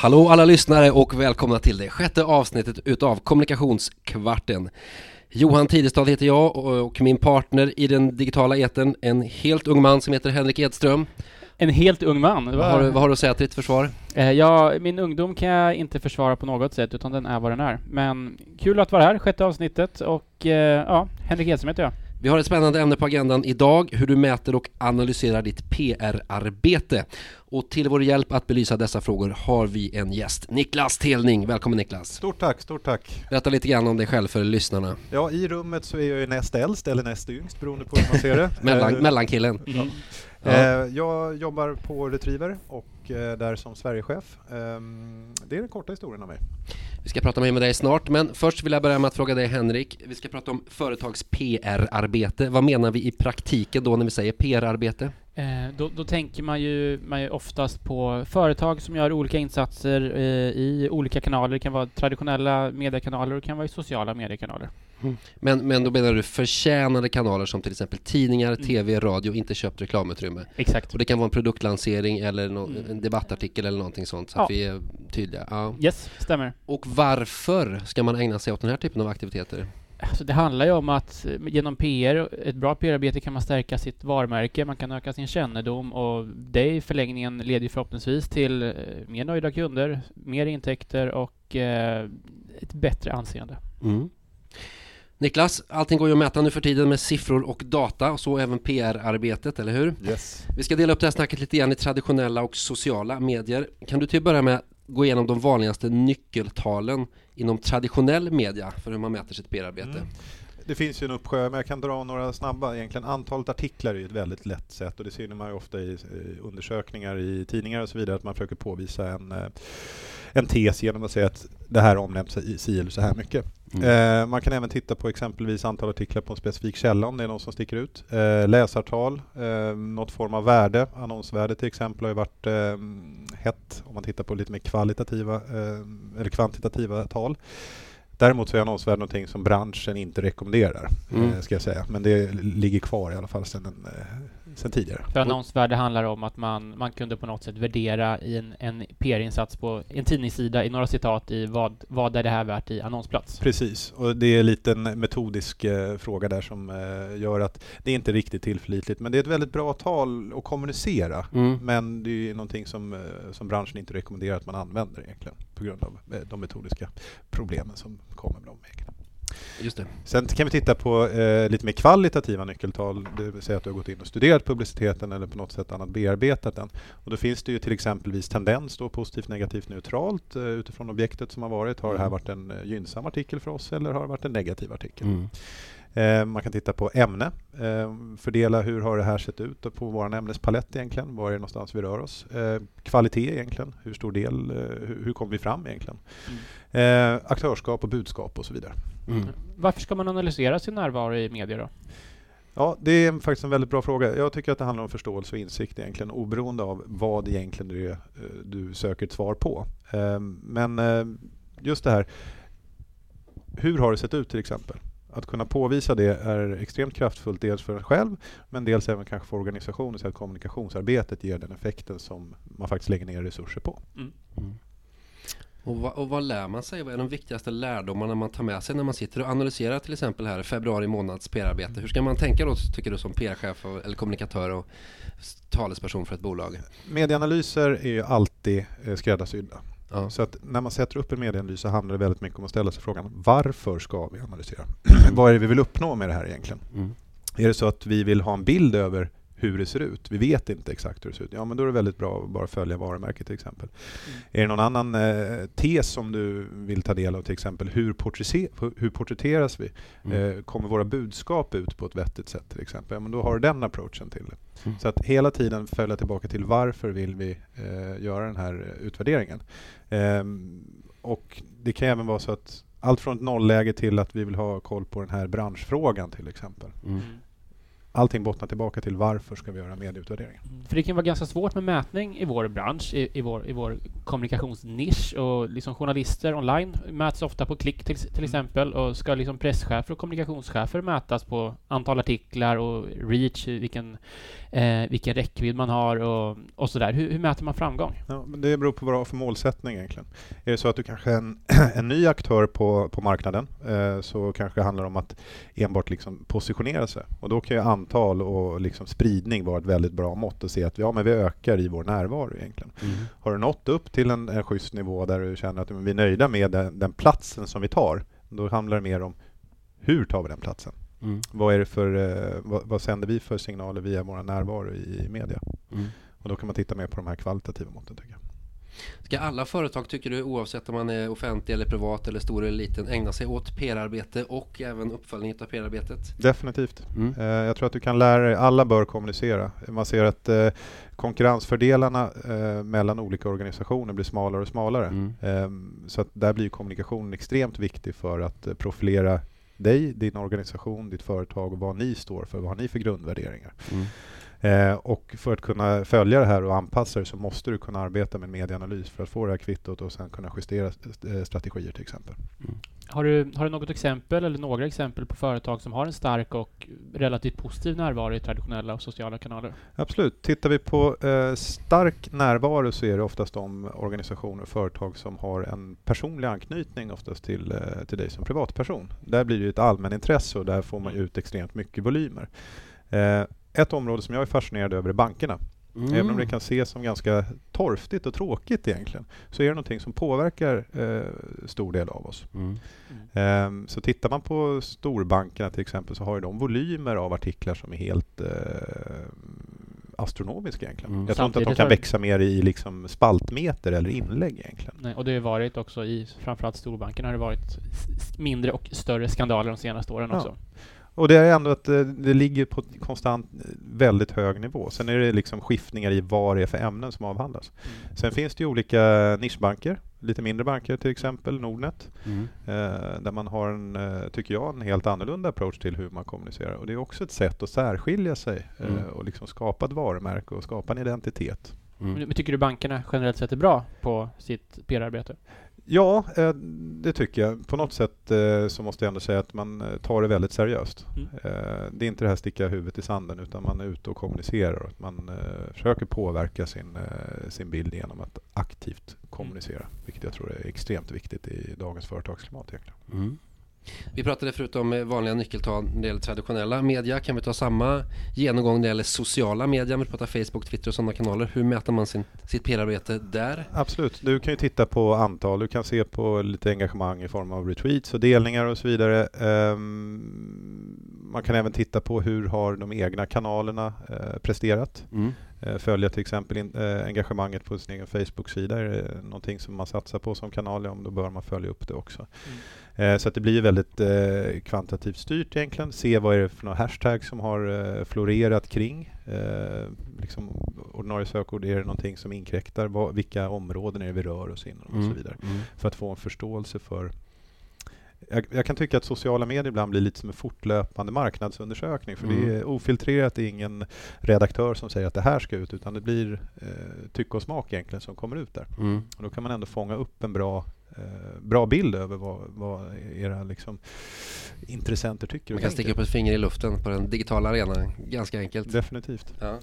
Hallå alla lyssnare och välkomna till det sjätte avsnittet utav Kommunikationskvarten. Johan Tidestad heter jag och min partner i den digitala eten, en helt ung man som heter Henrik Edström. En helt ung man? Vad har, du, vad har du att säga till ditt försvar? Eh, ja, min ungdom kan jag inte försvara på något sätt, utan den är vad den är. Men kul att vara här, sjätte avsnittet, och eh, ja, Henrik Edström heter jag. Vi har ett spännande ämne på agendan idag, hur du mäter och analyserar ditt PR-arbete. Och till vår hjälp att belysa dessa frågor har vi en gäst, Niklas Telning. Välkommen Niklas! Stort tack, stort tack! Berätta lite grann om dig själv för lyssnarna. Ja, i rummet så är jag ju näst äldst eller näst yngst beroende på hur man ser det. Mellan, eh, mellankillen. Mm. Ja. Eh, jag jobbar på Retriever och Eh, där som Sverigechef. Ehm, det är den korta historien av mig. Vi ska prata mer med dig snart, men först vill jag börja med att fråga dig Henrik. Vi ska prata om företags PR-arbete. Vad menar vi i praktiken då när vi säger PR-arbete? Eh, då, då, tänker man ju, man ju oftast på företag som gör olika insatser eh, i olika kanaler. Det kan vara traditionella mediekanaler och det kan vara i sociala mediekanaler. Mm. Men, men då menar du förtjänade kanaler som till exempel tidningar, mm. tv, radio, inte köpt reklamutrymme? Exakt. Och det kan vara en produktlansering eller no mm. en debattartikel eller någonting sånt så ja. att vi är tydliga. Ja. Yes, stämmer. Och varför ska man ägna sig åt den här typen av aktiviteter? Alltså det handlar ju om att eh, genom PR, ett bra PR-arbete kan man stärka sitt varumärke, man kan öka sin kännedom och det i förlängningen leder förhoppningsvis till eh, mer nöjda kunder, mer intäkter och eh, ett bättre anseende. Mm. Niklas, allting går ju att mäta nu för tiden med siffror och data och så även PR-arbetet, eller hur? Yes. Vi ska dela upp det här snacket lite grann i traditionella och sociala medier. Kan du till att börja med gå igenom de vanligaste nyckeltalen inom traditionell media för hur man mäter sitt PR-arbete? Mm. Det finns ju en uppsjö, men jag kan dra några snabba. Egentligen antalet artiklar är ett väldigt lätt sätt och det ser man ju ofta i undersökningar i tidningar och så vidare att man försöker påvisa en, eh, en tes genom att säga att det här omnämns i si eller så här mycket. Mm. Eh, man kan även titta på exempelvis antal artiklar på en specifik källa om det är någon som sticker ut. Eh, läsartal, eh, något form av värde, annonsvärde till exempel har ju varit eh, hett om man tittar på lite mer kvalitativa eh, eller kvantitativa tal. Däremot så är annonsvärde någonting som branschen inte rekommenderar, mm. Eh, ska jag säga. Men det ligger kvar i alla fall sedan en, sen tidigare. För annonsvärde handlar om att man, man kunde på något sätt värdera i en, en PR-insats på en tidningssida i några citat i vad, vad är det här värt i annonsplats? Precis, och det är lite en metodisk eh, fråga där som eh, gör att det är inte riktigt tillförlitligt. Men det är ett väldigt bra tal att kommunicera. Mm. Men det är någonting som, eh, som branschen inte rekommenderar att man använder egentligen på grund av eh, de metodiska problemen som kommer med dem. Egentligen. Just det. Sen kan vi titta på eh, lite mer kvalitativa nyckeltal, det vill säga att du har gått in och studerat publiciteten eller på något sätt annat bearbetat den. Och då finns det ju till exempelvis tendens då, positivt, negativt, neutralt eh, utifrån objektet som har varit. Har det här mm. varit en eh, gynnsam artikel för oss eller har det varit en negativ artikel? Mm. Eh, man kan titta på ämne, eh, fördela hur har det här sett ut på vår ämnespalett egentligen, var är det någonstans vi rör oss? Eh, kvalitet egentligen, hur stor del, hur, kommer vi fram egentligen? Mm. aktörskap och budskap och så vidare. Mm. Varför ska man analysera sin närvaro i media då? Ja, det är faktiskt en väldigt bra fråga. Jag tycker att det handlar om förståelse och insikt egentligen, oberoende av vad egentligen du, är, du söker ett svar på. Men just det här, hur har det sett ut till exempel? Att kunna påvisa det är extremt kraftfullt, dels för en själv, men dels även kanske för organisationen, så att kommunikationsarbetet ger den effekten som man faktiskt lägger ner resurser på. Mm. Mm. Och, vad, och vad lär man sig? Vad är de viktigaste lärdomarna man tar med sig när man sitter och analyserar till exempel här februari månads PR-arbete? Hur ska man tänka då, tycker du, som PR-chef eller kommunikatör och talesperson för ett bolag? Medieanalyser är ju alltid eh, skräddarsydda. Ja. Så att när man sätter upp en medieanalys så handlar det väldigt mycket om att ställa sig frågan varför ska vi analysera? Vad är det vi vill uppnå med det här egentligen? Mm. Är det så att vi vill ha en bild över hur det ser ut. Vi vet inte exakt hur det ser ut. Ja, men då är det väldigt bra att bara följa varumärket till exempel. Mm. Är det någon annan eh, tes som du vill ta del av till exempel? Hur, hur porträtteras vi? Mm. Eh, kommer våra budskap ut på ett vettigt sätt till exempel? Ja, men då har du den approachen till det. Mm. Så att hela tiden följa tillbaka till varför vill vi eh, göra den här utvärderingen? Ehm, och det kan även vara så att allt från ett nollläge till att vi vill ha koll på den här branschfrågan till exempel. Mm allting bottnar tillbaka till varför ska vi göra medieutvärderingar? Mm. För det kan vara ganska svårt med mätning i vår bransch, i, i, vår, i vår kommunikationsnisch och liksom journalister online mäts ofta på klick till, till mm. exempel och ska liksom presschefer och kommunikationschefer mätas på antal artiklar och reach, vilken, eh, vilken räckvidd man har och, och sådär. Hur, hur mäter man framgång? Ja, men det beror på vad du har för målsättning egentligen. Är det så att du kanske är en, en ny aktör på, på marknaden eh, så kanske det handlar om att enbart liksom positionera sig och då kan ju antal och liksom spridning vara ett väldigt bra mått och se att ja, men vi ökar i vår närvaro egentligen. Mm. Har du nått upp till en, en schysst nivå där du känner att vi är nöjda med den, den, platsen som vi tar, då handlar det mer om hur tar vi den platsen? Mm. Vad, är det för, eh, vad, vad, sänder vi för signaler via vår närvaro i, i media? Mm. Och då kan man titta mer på de här kvalitativa måtten tycker jag. Ska alla företag, tycker du, oavsett om man är offentlig eller privat eller stor eller liten, ägna sig åt PR-arbete och även uppföljning av PR-arbetet? Definitivt. Mm. Eh, jag tror att du kan lära dig, alla bör kommunicera. Man ser att eh, konkurrensfördelarna eh, mellan olika organisationer blir smalare och smalare. Mm. Ehm, så att där blir kommunikationen extremt viktig för att profilera dig, din organisation, ditt företag och vad ni står för. Vad har ni för grundvärderingar? Mm. Eh, och för att kunna följa det här och anpassa det så måste du kunna arbeta med medieanalys för att få det här kvittot och sen kunna justera eh, strategier till exempel. Mm. Har, du, har du något exempel eller några exempel på företag som har en stark och relativt positiv närvaro i traditionella och sociala kanaler? Absolut. Tittar vi på eh, stark närvaro så är det oftast de organisationer och företag som har en personlig anknytning oftast till, eh, till dig som privatperson. Där blir det ett allmänintresse och där får man ut extremt mycket volymer. Eh, ett område som jag är fascinerad över är bankerna. Mm. Även om det kan ses som ganska torftigt och tråkigt egentligen, så är det någonting som påverkar eh, stor del av oss. Mm. Mm. Eh, så tittar man på storbankerna till exempel så har de volymer av artiklar som är helt eh, astronomiska egentligen. Mm. Jag tror inte att de kan växa mer i liksom spaltmeter eller inlägg egentligen. Nej, och det har varit också i framförallt storbankerna har det varit mindre och större skandaler de senaste åren ja. också. Och det är ändå att det, det ligger på konstant väldigt hög nivå. Sen är det liksom skiftningar i vad det är för ämnen som avhandlas. Mm. Sen finns det ju olika nischbanker, lite mindre banker till exempel, Nordnet, mm. eh, där man har en, eh, tycker jag, en helt annorlunda approach till hur man kommunicerar. Och det är också ett sätt att särskilja sig eh, mm. och liksom skapa ett varumärke och skapa en identitet. Mm. Men tycker du bankerna generellt sett är bra på sitt PR-arbete? Ja, eh, det tycker jag. På något sätt eh, så måste jag ändå säga att man eh, tar det väldigt seriöst. Mm. Det är inte det här sticka huvudet i sanden utan man är ute och kommunicerar och man försöker påverka sin, sin bild genom att aktivt kommunicera. Mm. Vilket jag tror är extremt viktigt i dagens företagsklimat egentligen. Mm. Vi pratade förut om vanliga nyckeltal när det gäller traditionella media. Kan vi ta samma genomgång när det gäller sociala medier? Vi pratar Facebook, Twitter och sådana kanaler. Hur mäter man sin, sitt PR-arbete där? Absolut. Du kan ju titta på antal. Du kan se på lite engagemang i form av retweets och delningar och så vidare. Um, man kan även titta på hur har de egna kanalerna uh, presterat. Mm. Uh, följa till exempel in, engagemanget på sin egen Facebook-sida. Är det någonting som man satsar på som kanal, ja, då bör man följa upp det också. Mm. Eh, så att det blir väldigt eh, kvantitativt styrt egentligen. Se vad är det för några hashtag som har eh, florerat kring. Liksom ordinarie sökord, är det någonting som inkräktar? vilka områden är det vi rör oss inom och så mm, vidare. Mm. För att få en förståelse för jag, jag, kan tycka att sociala medier ibland blir lite som en fortlöpande marknadsundersökning. För mm. det är ofiltrerat, det är ingen redaktör som säger att det här ska ut, utan det blir eh, tycke och smak egentligen som kommer ut där. Mm. Och då kan man ändå fånga upp en bra bra bild över vad, vad era liksom, intressenter tycker. Man kan sticka upp ett finger i luften på den digitala arenan, ganska enkelt. Definitivt. Ja.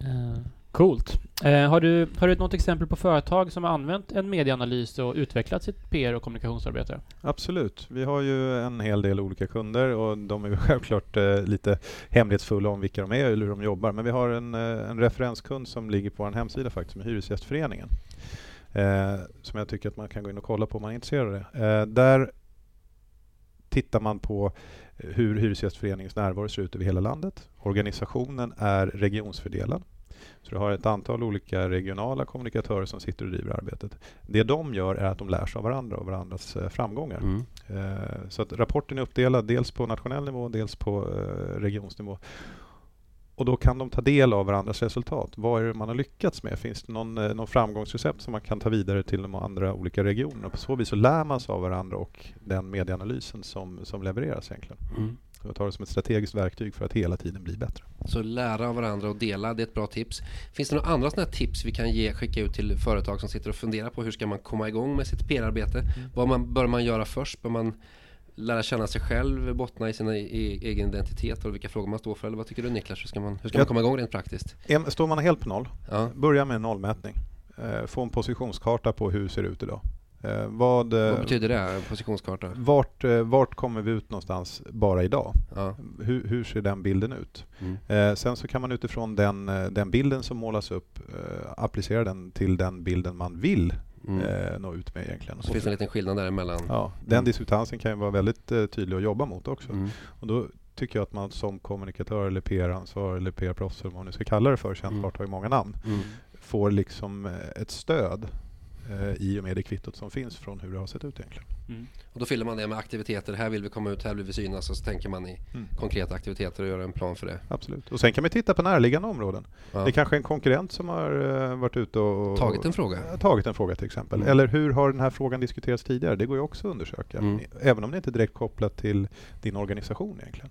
Uh, coolt. Uh, har, du, har du något exempel på företag som har använt en medieanalys och utvecklat sitt PR och kommunikationsarbete? Absolut. Vi har ju en hel del olika kunder och de är självklart uh, lite hemlighetsfulla om vilka de är eller hur de jobbar. Men vi har en, en referenskund som ligger på en hemsida faktiskt, med Hyresgästföreningen eh, som jag tycker att man kan gå in och kolla på om man är intresserad av det. Eh, där tittar man på hur Hyresgästföreningens närvaro ser ut över hela landet. Organisationen är regionsfördelad. Så du har ett antal olika regionala kommunikatörer som sitter och driver arbetet. Det de gör är att de lär sig av varandra och varandras eh, framgångar. Mm. Eh, så att rapporten är uppdelad dels på nationell nivå, dels på eh, regionsnivå. Och då kan de ta del av varandras resultat. Vad är det man har lyckats med? Finns det någon, eh, någon framgångsrecept som man kan ta vidare till de andra olika regionerna? På så vis så lär man sig av varandra och den medieanalysen som, som levereras egentligen. Mm. Jag tar det som ett strategiskt verktyg för att hela tiden bli bättre. Så lära av varandra och dela, det är ett bra tips. Finns det några andra sådana tips vi kan ge, skicka ut till företag som sitter och funderar på hur ska man komma igång med sitt PR-arbete? Mm. Vad man, bör man göra först? Bör man lära känna sig själv, bottna i sin egen identitet och vilka frågor man står för? Eller vad tycker du Niklas? Hur ska man, hur ska man komma igång rent praktiskt? Står man helt på noll, ja. börja med en nollmätning. Eh, få en positionskarta på hur det ser ut idag. Eh, vad, vad, betyder det, positionskarta? Vart, eh, vart kommer vi ut någonstans bara idag? Ja. Hur, hur, ser den bilden ut? Mm. Eh, sen så kan man utifrån den, den bilden som målas upp eh, applicera den till den bilden man vill mm. eh, nå ut med egentligen. Så finns det en liten skillnad däremellan? Ja, den mm. diskutansen kan ju vara väldigt eh, tydlig att jobba mot också. Mm. Och då tycker jag att man som kommunikatör eller PR-ansvarig eller PR-proffs, eller vad man nu ska kalla det för, kännbart mm. har ju många namn, mm. får liksom ett stöd eh, i och med det kvittot som finns från hur det har sett ut egentligen. Mm. Och då fyller man det med aktiviteter. Här vill vi komma ut, här vill vi synas och så tänker man i mm. konkreta aktiviteter och gör en plan för det. Absolut. Och sen kan vi titta på närliggande områden. Ja. Det är kanske en konkurrent som har uh, varit ute och, tagit en fråga. Uh, tagit en fråga till exempel. Mm. Eller hur har den här frågan diskuterats tidigare? Det går ju också att undersöka. Mm. Även om det inte är direkt kopplat till din organisation egentligen.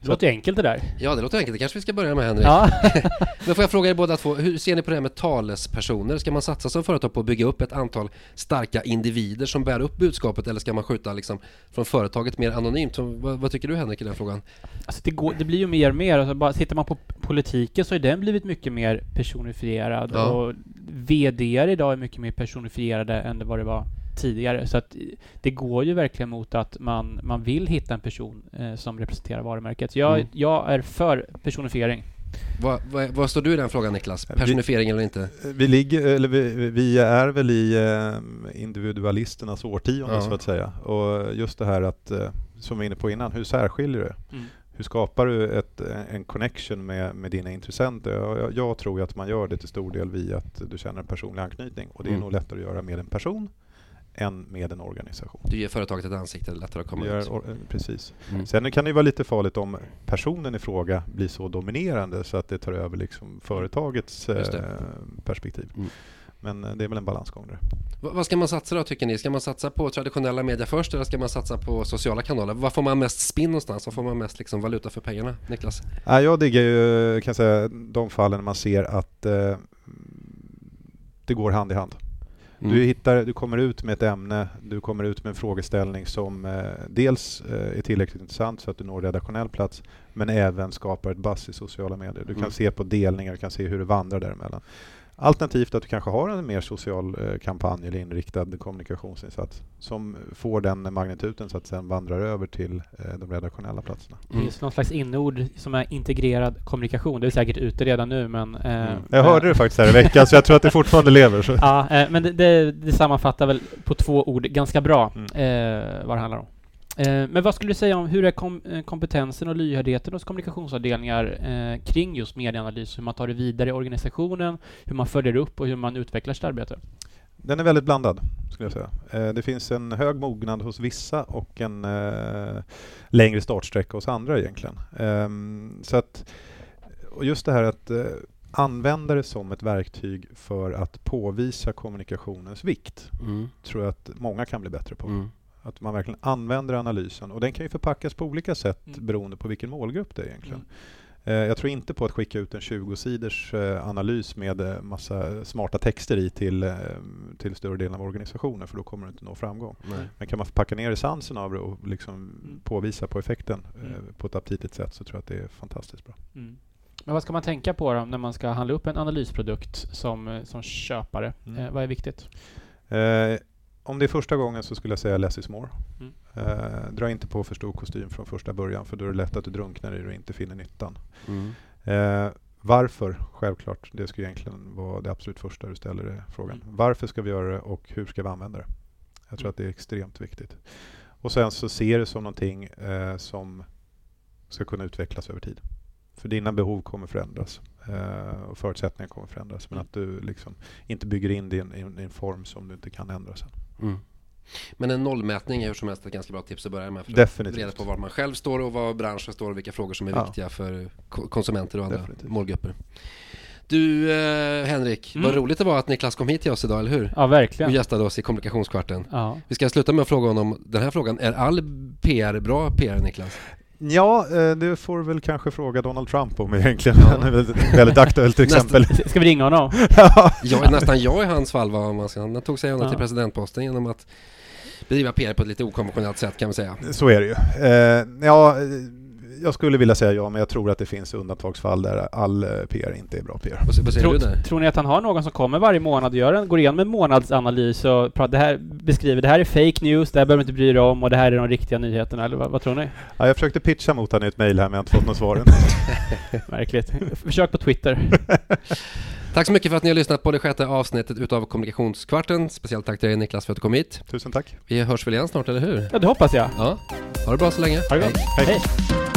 Det låter enkelt det där. Ja, det låter enkelt. Det kanske vi ska börja med Henrik. Ja. Men får jag fråga er båda två, hur ser ni på det här med talespersoner? Ska man satsa som företag på att bygga upp ett antal starka individer som bär upp budskapet eller ska man skjuta liksom från företaget mer anonymt? Vad, vad tycker du Henrik i den frågan? Alltså det, går, det blir ju mer och mer. Alltså bara, tittar man på politiken så har den blivit mycket mer personifierad ja. och VD idag är mycket mer personifierade än vad det var tidigare. Så att det går ju verkligen mot att man, man vill hitta en person eh, som representerar varumärket. Jag, mm. jag är för personifiering. Vad, vad, vad, står du i den frågan Niklas? Personifiering vi, eller inte? Vi, ligger, eller vi, vi är väl i eh, individualisternas årtionde ja. så att säga. Och just det här att, eh, som vi var inne på innan, hur särskiljer du? Mm. Hur skapar du ett, en connection med, med dina intressenter? Jag, jag, tror att man gör det till stor del via att du känner en personlig anknytning. Och det är mm. nog lättare att göra med en person än med en organisation. Du ger företaget ett ansikte, det är lättare att komma gör, ut. Eh, precis. Mm. Sen kan det vara lite farligt om personen i fråga blir så dominerande så att det tar över liksom företagets eh, perspektiv. Mm. Men eh, det är väl en balansgång där. vad ska man satsa då tycker ni? Ska man satsa på traditionella media först eller ska man satsa på sociala kanaler? Var får man mest spinn någonstans? Var får man mest liksom valuta för pengarna? Niklas? jag diggar ju kan säga, de fallen man ser att eh, det går hand i hand. Mm. Du, hittar, du kommer ut med ett ämne, du kommer ut med en frågeställning som eh, dels eh, är tillräckligt intressant så att du når redaktionell plats, men även skapar ett buzz i sociala medier. Du kan mm. se på delningar, du kan se hur det vandrar däremellan. Alternativt att du kanske har en mer social eh, kampanj eller inriktad kommunikationsinsats som får den magnituden så att sen vandrar över till eh, de redaktionella platserna. Mm. Det finns någon slags inord som är integrerad kommunikation. Det är säkert ute redan nu men... Eh, mm. Jag hörde det faktiskt här i veckan så jag tror att det fortfarande lever. Så. Ja, eh, men det, det, det, sammanfattar väl på två ord ganska bra mm. eh, vad det handlar om. Eh, men vad skulle du säga om hur är kom eh, kompetensen och lyhördheten hos kommunikationsavdelningar eh, kring just medieanalys? Hur man tar det vidare i organisationen, hur man följer upp och hur man utvecklar sitt arbete? Den är väldigt blandad, skulle jag säga. Eh, det finns en hög mognad hos vissa och en eh, längre startsträcka hos andra egentligen. Ehm, så att, och just det här att eh, använda det som ett verktyg för att påvisa kommunikationens vikt mm. tror jag att många kan bli bättre på. Mm. Att man verkligen använder analysen. Och den kan ju förpackas på olika sätt mm. beroende på vilken målgrupp det är egentligen. Mm. Eh, jag tror inte på att skicka ut en 20-sidors eh, analys med eh, massa smarta texter i till, till större delen av organisationen för då kommer du inte nå framgång. Nej. Men kan man packa ner essensen av det och liksom mm. påvisa på effekten mm. på ett aptitligt sätt så tror jag att det är fantastiskt bra. Mm. Men vad ska man tänka på då när man ska handla upp en analysprodukt som, som köpare? Mm. Eh, vad är viktigt? Eh, om det är första gången så skulle jag säga less is more. Mm. Eh, dra inte på för stor kostym från första början för då är det lätt att du drunknar i det och inte finner nyttan. Mm. Eh, varför? Självklart, det ska egentligen vara det absolut första du ställer dig frågan. Mm. Varför ska vi göra det och hur ska vi använda det? Jag tror att det är extremt viktigt. Och sen så ser det som någonting eh, som ska kunna utvecklas över tid. För dina behov kommer förändras eh, och förutsättningar kommer förändras. Men mm. att du liksom inte bygger in det i en, i en form som du inte kan ändra sen. Mm. Men en nollmätning är hur som helst ett ganska bra tips att börja med. För Definitivt. att reda på var man själv står och var branschen står och vilka frågor som är ja. viktiga för konsumenter och andra Definitivt. målgrupper. Du eh, Henrik, mm. vad roligt det var att Niklas kom hit till oss idag, eller hur? Ja, verkligen. Och gästade oss i kommunikationskvarten. Ja. Vi ska sluta med att fråga honom den här frågan. Är all PR bra PR, Niklas? Ja, eh, det får väl kanske fråga Donald Trump om egentligen. Ja. Han är väldigt, väldigt aktuellt exempel. Ska vi ringa honom? ja. jag, nästan jag i hans fall var man ska, han tog sig ja. till presidentposten genom att bedriva PR på ett lite okonventionellt sätt kan man säga. Så är det ju. Eh, ja, jag skulle vilja säga ja, men jag tror att det finns undantagsfall där all eh, PR inte är bra PR. Vad, vad tror, tror ni att han har någon som kommer varje månad och gör en, går igenom en månadsanalys och pratar, det här, beskriver det här är fake news, det här behöver du inte bry dig om och det här är de riktiga nyheterna, eller vad, vad tror ni? Ja, jag försökte pitcha mot honom i ett mejl här, men jag har inte fått något svar än. Märkligt. Försök på Twitter. Tack så mycket för att ni har lyssnat på det sjätte avsnittet utav Kommunikationskvarten. Speciellt tack till dig Niklas för att du kom hit. Tusen tack. Vi hörs väl igen snart, eller hur? Ja, det hoppas jag. Ja. Ha det bra så länge. Ha det gott. Hej. Hej.